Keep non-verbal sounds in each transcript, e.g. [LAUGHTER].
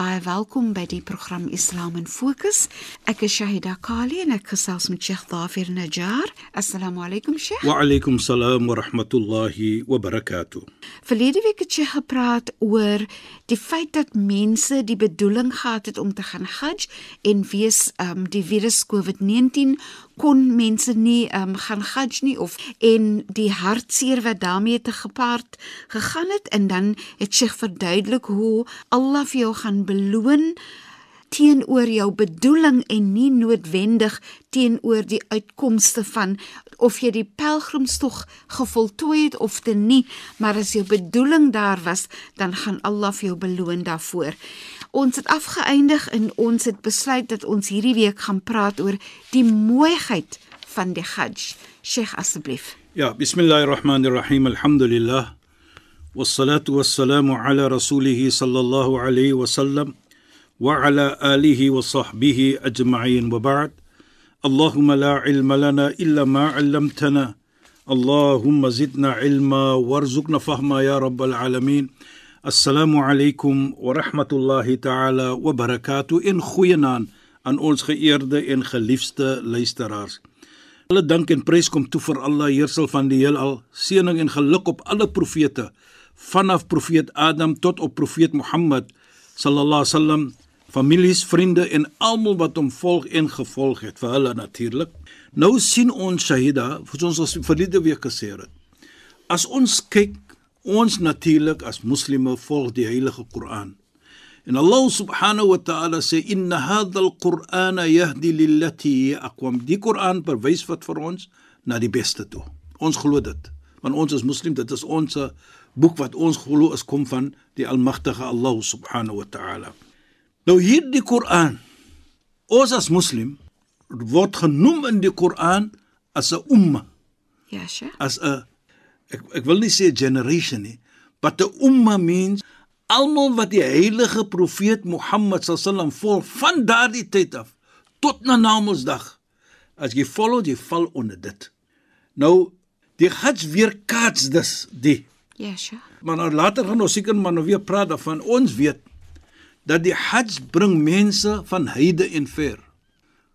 Baie welkom by die program Islam in Fokus. Ek is Shahida Kali en ek gesels met Sheikh Dafir Najjar. Assalamu alaykum Sheikh. Wa alaykum salaam wa rahmatullahi wa barakatuh. Verlede week het jy gepraat oor die feit dat mense die bedoeling gehad het om te gaan Hajj en wees um die virus COVID-19 kon mense nie um gaan Hajj nie of en die hartseer wat daarmee te gepaard gegaan het en dan het sy verduidelik hoe Allah vir jou gaan beloon teenoor jou bedoeling en nie noodwendig teenoor die uitkomste van of jy die pelgrimstog gevoltooi het of te nie, maar as jou bedoeling daar was, dan gaan Allah vir jou beloon daarvoor. Ons het afgeëindig en ons het besluit dat ons hierdie week gaan praat oor die mooiheid van die Hajj. Sheikh asseblief. Ja, bismillahirrahmanirrahim. Alhamdulillah. Wassalatu wassalamu ala rasulih sallallahu alayhi wa sallam. وعلى آله وصحبه أجمعين وبعد اللهم لا علم لنا إلا ما علمتنا اللهم زدنا علما وارزقنا فهما يا رب العالمين Assalamu alaykum wa rahmatullahi ta'ala wa barakatuh in goeienaand aan ons geëerde en geliefde luisteraars. Alle dank en prys kom toe vir Allah, heerser van die heelal, seëning en geluk op alle profete, vanaf profeet Adam tot op profeet Mohammed sallallahu alaihi wasallam, families, vriende en almal wat hom volg en gevolg het, vir hulle natuurlik. Nou sien ons Shahida, soos ons verlede week gesê het. As ons kyk ons natuurlik as moslime volg die heilige Koran. En Allah subhanahu wa ta'ala sê inna hadha al-Qur'ana yahdi lillati aqwam. Die Koran verwys wat vir ons na die beste toe. Ons glo dit. Want ons is moslim, dit is ons boek wat ons glo is kom van die almagtige Allah subhanahu wa ta'ala. Nou hierdie Koran ons as moslim word genoem in die Koran as 'n umma. Ja, Sheikh. As 'n ek ek wil nie sê generation nie, but 'n umma means almal wat die heilige profeet Mohammed sallam volg van daardie tyd af tot na Namedsdag. As jy volg, jy val onder dit. Nou die Hajj weer kaats dus die. Ja, Sheikh. Maar nou later gaan ons seker maar nou weer praat daarvan. Ons weet dat die Hajj bring mense van heide en ver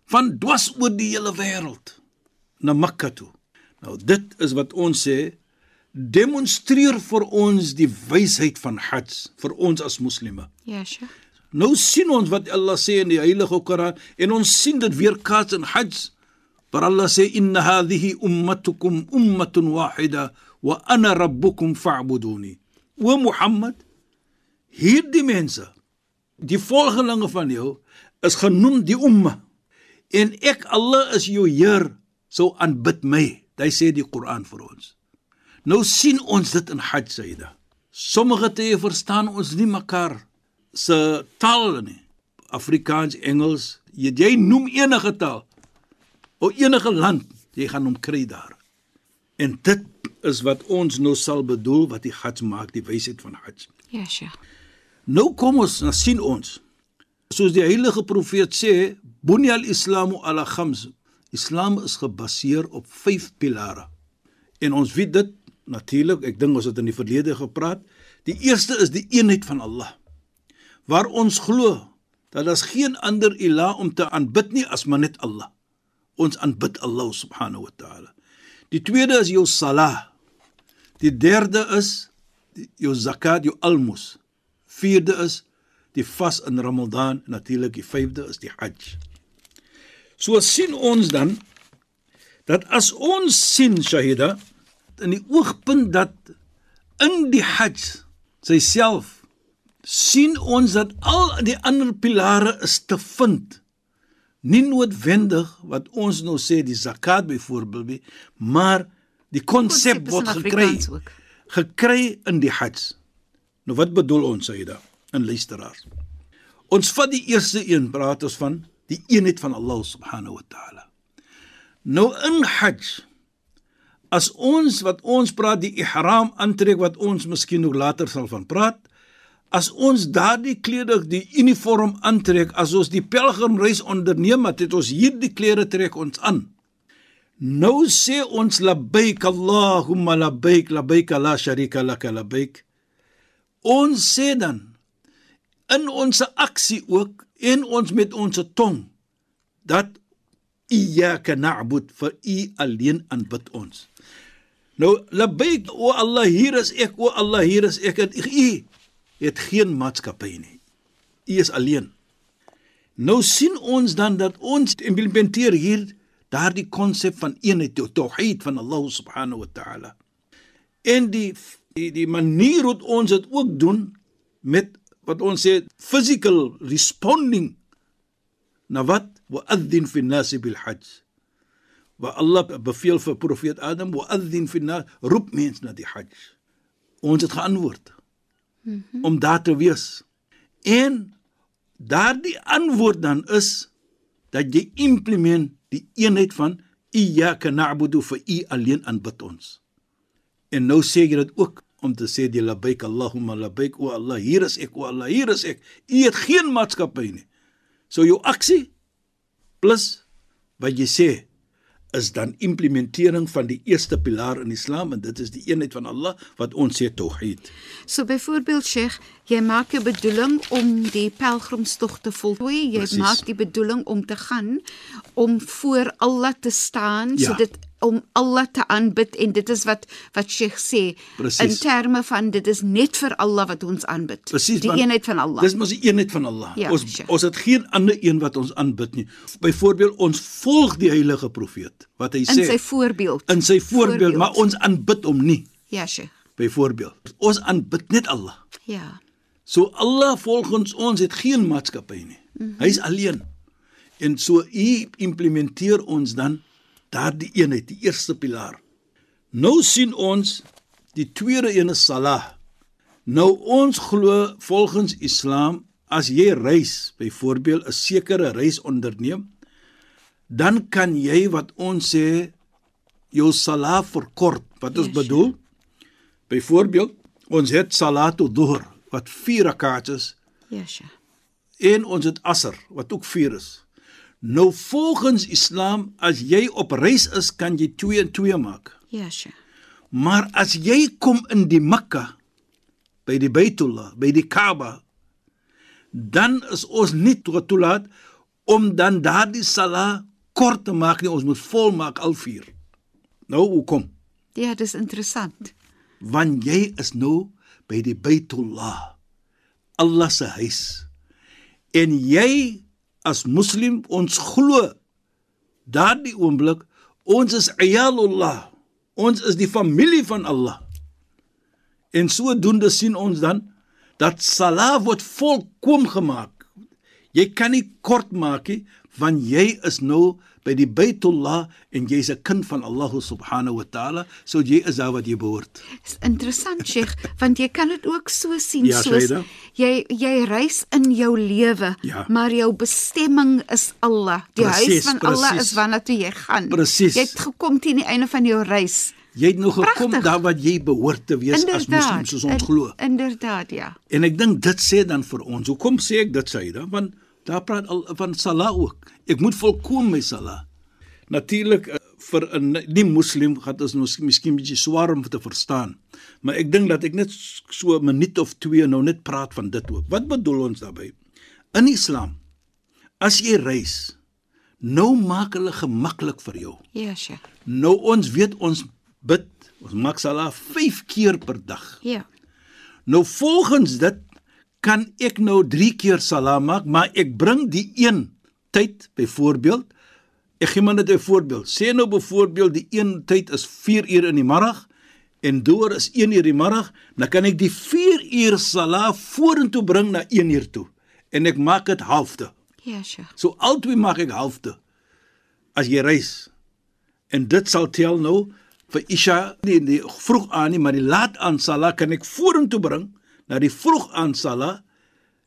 van dwas oor die hele wêreld na Mekka toe. Nou dit is wat ons sê demonstreer vir ons die wysheid van Hajj vir ons as moslimme. Ja, Sheikh. Nou sien ons wat Allah sê in die heilige Koran en ons sien dit weer kaats in Hajj. Maar Allah sê inna hadhihi ummatukum ummatun wahida wa ana rabbukum fa'buduni. O Mohammed, hierdie mense die volgelinge van jou is genoem die umma en ek Allah is jou Heer sou aanbid my hy sê die Koran vir ons nou sien ons dit in Hajj Saida sommige tye verstaan ons nie mekaar se taal nie Afrikaans Engels jy, jy noem enige taal of enige land jy gaan hom kry daar en dit is wat ons nou sal bedoel wat die Hajj maak die wysheid van Hajj Ja, Sheikh. Nou kom ons, nou sien ons. Soos die heilige profeet sê, "Bunyal Islamu ala khams." Islam is gebaseer op 5 pilare. En ons weet dit natuurlik, ek dink ons het in die verlede gepraat. Die eerste is die eenheid van Allah. Waar ons glo dat daar geen ander ilah om te aanbid nie as maar net Allah. Ons aanbid Allah subhanahu wa ta'ala. Die tweede is jou salah. Die derde is jou zakat, jou almos. Vierde is die vas in Ramadan en natuurlik die vyfde is die Hajj. So sien ons dan dat as ons sien Shahida in die oogpunt dat in die Hajj self sien ons dat al die ander pilare is te vind. Nie noodwendig wat ons nou sê die zakat byvoorbeeld nie, maar die konsep word gekry ook. gekry in die Hajj. Nou wat bedoel ons Saida in luisteraars? Ons vat die eerste een praat ons van die eenheid van Allah subhanahu wa taala. Nou in Hajj as ons wat ons praat die ihram aantrek wat ons miskien nog later sal van praat, as ons daardie klere die uniform aantrek as ons die pelgrimreis onderneem, het, ons hierdie klere trek ons aan. Nou sê ons labbaik Allahumma labbaik labbaik la sharika lak labbaik. Ons sê dan in ons aksie ook en ons met ons tong dat iyyaka na'bud vir u alleen aanbid ons. Nou labbaik o Allah hier is ek o Allah hier is ek en u het geen maatskappy nie. U is alleen. Nou sien ons dan dat ons implementeer hier daardie konsep van eenheid, die tauhid van Allah subhanahu wa ta'ala. En die die, die manier hoe ons dit ook doen met wat ons sê physical responding na wat wa'adhin fi an-nas bil hajj. Wa Allah beveel vir profeet Adam wa'adhin fi an-nas roep mens na die hajj. Ons het geantwoord mm -hmm. om daar te wees. En daardie antwoord dan is dat jy implement die eenheid van iyyaka na'budu vir u alleen aanbid ons. En nou sê jy dit ook om te sê die labbaik Allahumma labbaik o Allah hier is ek o Allah hier is ek. U het geen maatskappy nie. So jou aksie plus wat jy sê is dan implementering van die eerste pilaar in Islam en dit is die eenheid van Allah wat ons sê tauhid. So byvoorbeeld Sheikh, jy maak 'n bedoeling om die pelgrimstog te voltooi. Jy Precies. maak die bedoeling om te gaan om voor Allah te staan, Ja. so dit om Allah te aanbid en dit is wat wat Sheikh sê Precies. in terme van dit is net vir Allah wat ons aanbid. Presies, die eenheid van Allah. Dis mos die eenheid van Allah. Ja, ons sure. ons het geen ander een wat ons aanbid nie. Byvoorbeeld ons volg die heilige profeet wat hy in sê sy voorbeeld. in sy voorbeeld, Voorbeeld. maar ons aanbid hom nie. Ja, Sheikh. Byvoorbeeld, ons aanbid net Allah. Ja. So Allah volgens ons het geen maatskappy nie. Mm -hmm. Hy's alleen. En so u implementeer ons dan daardie eenheid, die eerste pilaar. Nou sien ons die tweede een is salah. Nou ons glo volgens Islam as jy reis, byvoorbeeld 'n sekere reis onderneem, dan kan jy wat ons sê jou salah verkort. Wat ons Yes, bedoel? Byvoorbeeld, ons het salatu dhuhr wat 4 rak'at is Ja, Sheikh. en ons het asr wat ook 4 is. Nou volgens Islam as jy op reis is, kan jy 2 en 2 maak. Ja, Sheikh. Maar as jy kom in die Mekka by die Baitullah, by die Kaaba, dan is ons nie toegelaat om dan daardie salah kort te maak nie, ons moet vol maak al 4. Nou hoekom? Ja, dis interessant. want jy is nou by die Baitullah Allah se huis en jy as moslim ons glo daardie oomblik ons is ayalullah ons is die familie van Allah. En sodoende sien ons dan dat salah word volkom gemaak jy kan nie kort maak nie want jy is nou by die Baitullah en jy's 'n kind van Allah subhanahu wa taala so jy is daar wat jy behoort Dis interessant, Sheikh, [LAUGHS] want jy kan dit ook so sien Ja, soos Shaida. jy jy reis in jou lewe, Ja. maar jou bestemming is Allah. Die Precies, huis van Allah precies. is waarna toe jy gaan. Precies. Jy het gekom teen die einde van jou reis. Jy het nou gekom Pragtig. daar wat jy behoort te wees as moslim soos ons in- glo. Inderdaad, ja. En ek dink dit sê dan vir ons. Hoekom sê ek dit Saida? Want daar praat al van salah ook. Ek moet volkom my salah. Natuurlik eh, vir 'n nie moslim gaan dit ons miskien 'n bietjie swaar om te verstaan. Maar ek dink dat ek net so 'n minuut of 2 nou net praat van dit ook. Wat bedoel ons daarmee? In Islam as jy reis, nou maak hulle gemaklik vir jou. Ja, Sheikh. Nou ons weet ons bid, ons maak salah 5 keer per dag. Ja. Nou volgens dit kan ek nou 3 keer salah maak, maar ek bring die een tyd byvoorbeeld ek gee maar net 'n voorbeeld. Sê nou byvoorbeeld die een tyd is 4 uur in die middag en door is 1 uur die middag, dan kan ek die 4 uur sala vorentoe bring na 1 uur toe en ek maak dit halfte. Ja, Sheikh. So altyd maak ek halfte as jy reis. En dit sal tel nou vir Isha nie die vroeg aan nie, maar die laat aan sala kan ek vorentoe bring na die vroeg aan sala.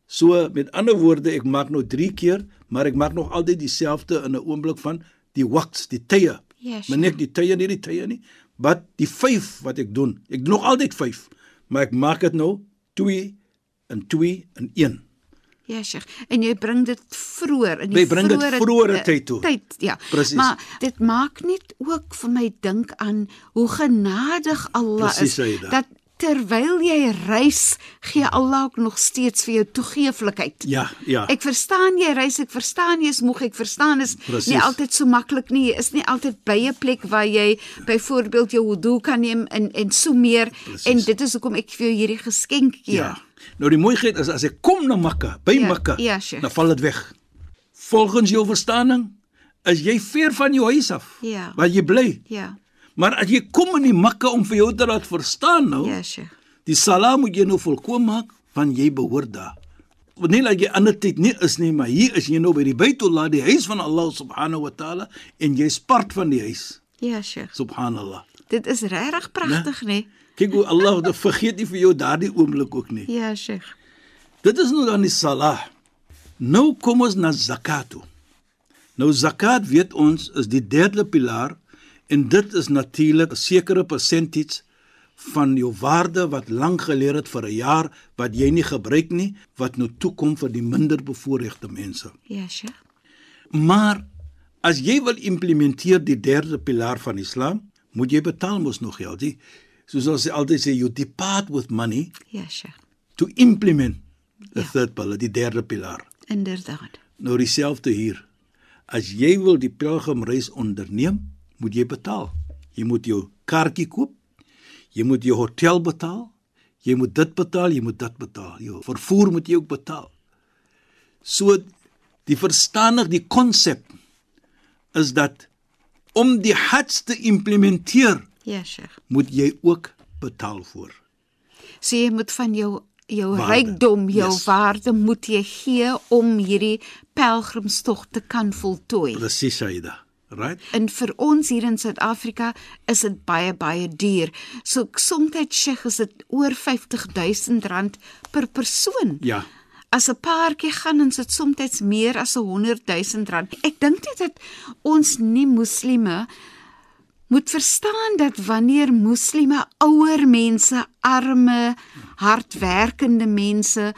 So met ander woorde, ek maak nou 3 keer, maar ek maak nog altyd dieselfde in 'n oomblik van die waqts, die tye. Ja, Maar net die tye nie die tye nie, wat die 5 wat ek doen. Ek doen nog altyd 5, maar ek maak dit nou 2 en 2 en 1. Ja, Sheikh. En jy bring dit vroeër in Jy die bring dit vroeëre, vroeëre eh, tyd toe. Tyd, ja. Presies. Maar dit maak net ook vir my dink aan hoe genadig Allah Presies, is dat terwyl jy reis, gee Allah ook nog steeds vir jou toegeeflikheid. Ja, ja. Ek verstaan jy reis, ek verstaan jy is moeg, ek verstaan is Presies. nie altyd so maklik nie. Jy is nie altyd by 'n plek waar jy byvoorbeeld jou wudu kan neem en en so meer Presies. en dit is hoekom ek vir jou hierdie geskenk gee. Ja. Nou die mooiheid is as ek kom na Mekka, by Ja, Mekka, ja, Sheikh. dan val dit weg. Volgens jou verstaaning is jy ver van jou huis af. Ja. Waar jy bly. Ja. Maar as jy kom in die Mekka om vir jou te laat verstaan nou, Ja, Sheikh. die salaam moet jy nou volkom maak van jy behoort daar. Want nie dat jy ander tyd nie is nie, maar hier is jy nou by die Baitullah, die huis van Allah subhanahu wa taala en jy's part van die huis. Ja, Sheikh. Subhanallah. Dit is regtig pragtig, né? Kyk hoe Allah dit vergeet nie vir jou daardie oomblik ook nie. Ja, Sheikh. Dit is nou dan die salah. Nou kom ons na zakat toe. Nou zakat weet ons is die derde pilaar en dit is natuurlik 'n sekere percentage van jou waarde wat lank geleer het vir 'n jaar wat jy nie gebruik nie wat nou toekom vir die minder bevoorregte mense. Ja, Sheikh. Maar as jy wil implementeer die derde pilaar van Islam, moet jy betaal mos nog geld. Die, soos ons altyd sê you depart with money Ja, Sheikh. to implement the Ja. third pillar, die derde pilaar. Inderdaad. Nou dieselfde hier. As jy wil die pelgrimreis onderneem, moet jy betaal. Jy moet jou kaartjie koop. Jy moet jou hotel betaal. Jy moet dit betaal, jy moet dit betaal. Jou vervoer moet jy ook betaal. So die verstaanig die konsep is dat om die hajj te implementeer, Ja, Sheikh. moet jy ook betaal voor. So jy moet van jou jou Waarde. rykdom, jou Yes. waarde moet jy gee om hierdie pelgrimstog te kan voltooi. Presies, Saida. Right? En vir ons hier in Suid-Afrika is dit baie baie duur. So soms Sheikh is dit oor R50000 rand per persoon. Ja. As 'n paartjie gaan en dit soms meer as 'n 100000 rand. Ek dink net dat ons nie moslime moet verstaan dat wanneer moslime ouer mense, arme, hardwerkende mense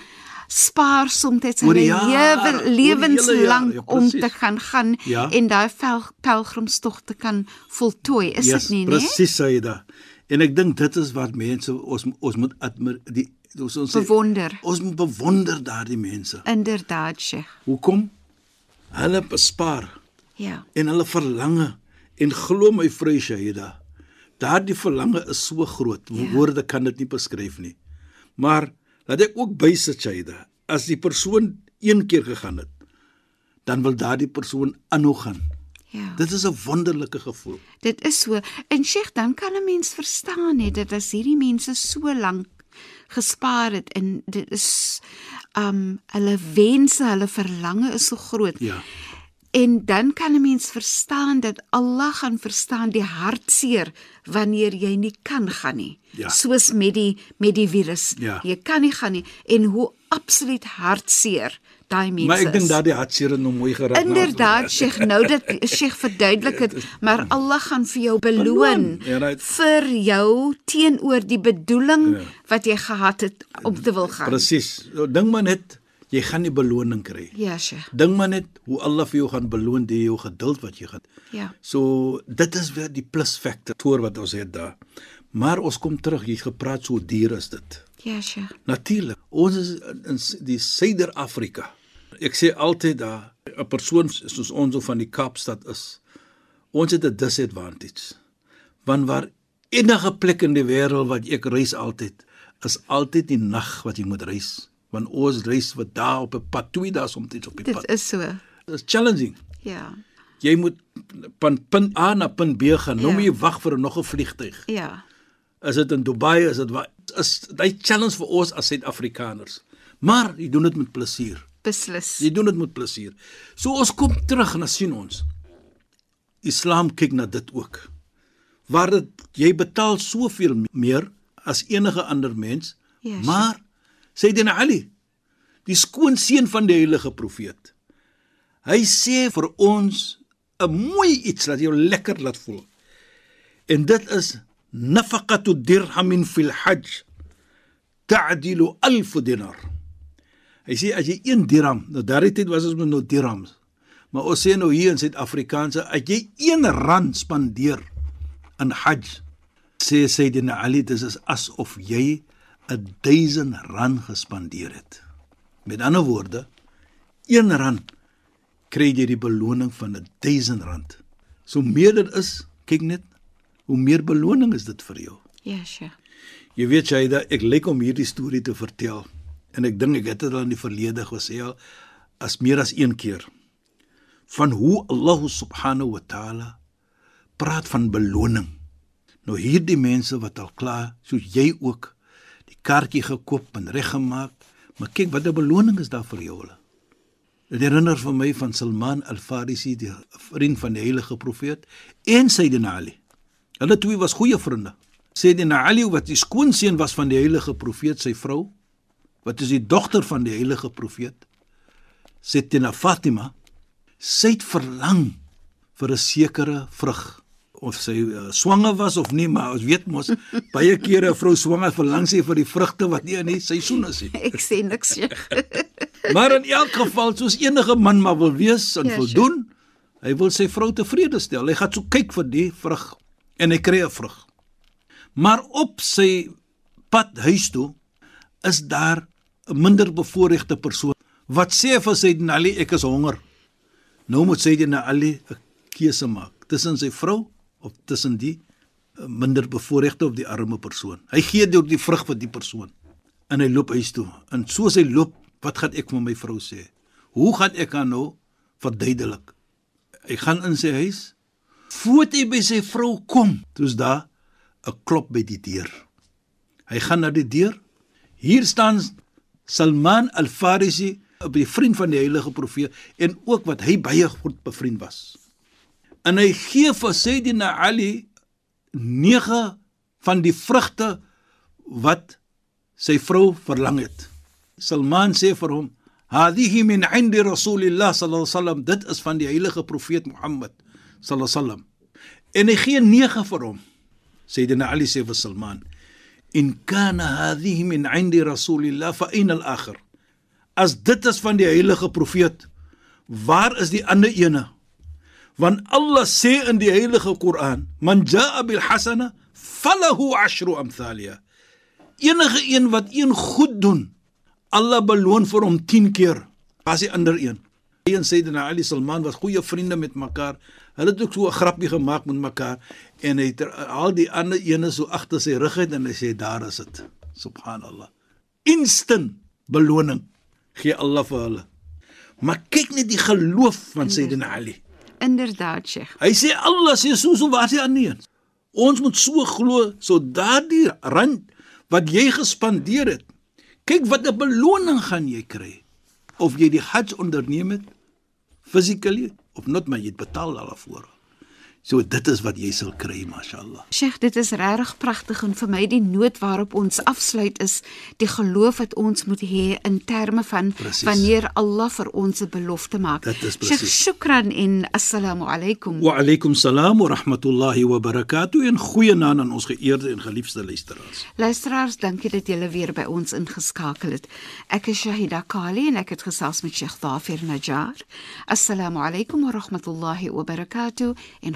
spaar soms oor lewe lewenslank ja, om te gaan gaan Ja. en daai pel- pelgrimstog te kan voltooi. Is dit nie, nee? Presies, Saida. En ek dink dit is wat mense ons ons moet admir die ons ons sê, Bewonder. Ons moet bewonder daardie mense. Inderdaad, Sheikh. Hoekom? Hulle bespaar Ja. en hulle verlange en glo my vrou Shahida. Daardie verlange is so groot. Ja. Woorde kan dit nie beskryf nie. Maar laat ek ook bysit Shahida. As die persoon een keer gegaan het, dan wil daardie persoon aanhou gaan. Ja. Dit is 'n wonderlike gevoel. Dit is so. En Sheikh, dan kan 'n mens verstaan net dat as hierdie mense so lank gespaar het en dit is um hulle wense, hulle verlange is so groot. Ja. En dan kan 'n mens verstaan dat Allah gaan verstaan die hartseer wanneer jy nie kan gaan nie. Ja. Soos met die met die virus. Ja. Jy kan nie gaan nie en hoe absoluut hartseer daai mense Maar ek dink daardie hartseer het nou mooi geraak. Inderdaad, Sheikh, nou dat Sheikh verduidelik het, maar Allah gaan vir jou beloon ja, right. vir jou teenoor die bedoeling Ja. wat jy gehad het om te wil gaan. Presies. Dink maar net jy gaan nie beloning kry. Ja, Sheikh. Dink maar net hoe Allah vir jou gaan beloon deur jou geduld wat jy het. Ja. So dit is weer die plus factor wat ons het daar. Maar ons kom terug, jy gepraat so duur is dit. Ja, Sheikh. Natuurlik. Ons is in die Suider-Afrika. Ek sê altyd daar 'n persoon soos ons of van die Kaapstad is. Ons het 'n disadvantage. Want waar enige plek in die wêreld wat ek reis altyd, is altyd die nag wat jy moet reis. Want ons reis wat daar op 'n pad, twee dae soms op die Dit pad. is so. Dit is challenging. Ja. Jy moet van punt A na punt B gaan. Nou Ja. moet jy wag vir nog 'n vliegtyg. Ja. Is dit in Dubai? Is dit waar? Is daai challenge vir ons as Suid-Afrikaners. Maar jy doen dit met plesier. Beslis. Jy doen dit met plesier. So ons kom terug en dan sien ons. Islam kyk na dit ook. Waar dit jy betaal soveel meer as enige ander mens, Ja, sure. maar Sayyidina Ali, die skoonseun van die heilige profeet. Hy sê vir ons 'n mooi iets wat jou lekker laat voel. En dit is nafaqatu dirhamin fil hajj ta'dilu 1000 dinar. Hy sê as jy 1 dirham, nou daardie tyd was ons met nou dirhams. Maar ons sê nou hier in Suid-Afrikaanse, as jy 1 rand spandeer in hajj, sê Sayyidina Ali, dis is asof jy 1000 rand gespandeer het. Met ander woorde, 1 rand kry jy die beloning van 1000 rand. So meer dit is, kyk net, hoe meer beloning is dit vir jou. Ja, sure. Jy weet Shaida, ek lyk om hierdie storie te vertel en ek dink ek het dit al in die verlede gesê al as meer as een keer van hoe Allah subhanahu wa taala praat van beloning. Nou hierdie mense wat al klaar soos jy ook kaartjie gekoop en reggemaak, maar kyk wat 'n beloning is daar vir jou hulle. Dit herinner vir my van Salman al-Farisi, die vriend van die heilige profeet en Sayyidina Ali. Hulle twee was goeie vriende. Sayyidina Ali wat die skoonseun was van die heilige profeet, sy vrou, wat is die dogter van die heilige profeet, Sayyidina Fatima, sy het verlang vir 'n sekere vrug of sy uh, swanger was of nie, maar ons weet mos baie kere 'n vrou swanger verlang sy vir die vrugte wat nie in die seisoen is nie. [LAUGHS] Ek sê niks, Sheikh. [LAUGHS] Maar in elk geval, soos enige man maar wil wees en Ja, voldoen, hy wil sy vrou tevrede stel. Hy gaan so kyk vir die vrug en hy kry 'n vrug. Maar op sy pad huis toe is daar 'n minder bevoorregte persoon wat sê vir Sayyidina Ali ek is honger. Nou moet Sayyidina Ali 'n keuse maak tussen sy vrou of tussen die eh, minder bevoorregte of die arme persoon. Hy gee deur die vrug vir die persoon en hy loop huis toe. En soos hy loop, wat gaan ek vir my vrou sê? Hoe gaan ek haar nou verduidelik? Hy gaan in sy huis. Voordat hy by sy vrou kom, toets daar 'n klop by die deur. Hy gaan na die deur. Hier staan Salman al-Farisi, 'n vriend van die heilige profeet en ook wat hy baie goed bevriend was. En hy gee vir Sayyidina Ali 9 van die vrugte wat sy vrou verlang het. Salman sê vir hom: "Hadihi min 'indi Rasulillah sallallahu alaihi wasallam." Dit is van die heilige profeet Mohammed sallallahu alaihi wasallam. En hy gee 9 vir hom. Sayyidina Ali sê vir Salman: "In kana hadihi min 'indi Rasulillah fa aina al-akhir?" As dit is van die heilige profeet, waar is die ander ene? Want Allah sê in die heilige Koran: "Man jaa bil hasana falahu ashru amthaliha." Enige een wat een goed doen, Allah beloon vir hom 10 keer. As die ander een. Hy en Sayyidina Ali Salman was goeie vriende met mekaar. Hulle het ook so 'n grappie gemaak met mekaar en hy het al die ander ene so agter sy rug uit en hy sê daar is dit. Subhanallah. Instant beloning gee Allah vir hulle. Maar kyk net die geloof van Sayyidina Ali. Inderdaad, Sheikh. Hy sê Allah sê so so waar hy aan nie. Ons moet so glo so daardie rand wat jy gespandeer het. Kyk wat 'n beloning gaan jy kry. Of jy die Hajj onderneem het physically of not maar jy het betaal daarvoor. So dit is wat jy sal kry, mashallah. Sheikh, dit is regtig pragtig en vir my die noot waarop ons afsluit is die geloof wat ons moet hê in terme van Precies. wanneer Allah vir ons 'n belofte maak. Sheikh, shukran en assalamu alaykum. Wa alaykum salaam wa rahmatullahi wa barakatuh en goeienaand aan ons geëerde en geliefde luisteraars. Luisteraars, dankie dat julle weer by ons ingeskakel het. Ek is Shahida Kali en ek het gesels met Sheikh Dafir Najjar. Assalamu alaykum wa rahmatullahi wa barakatuh en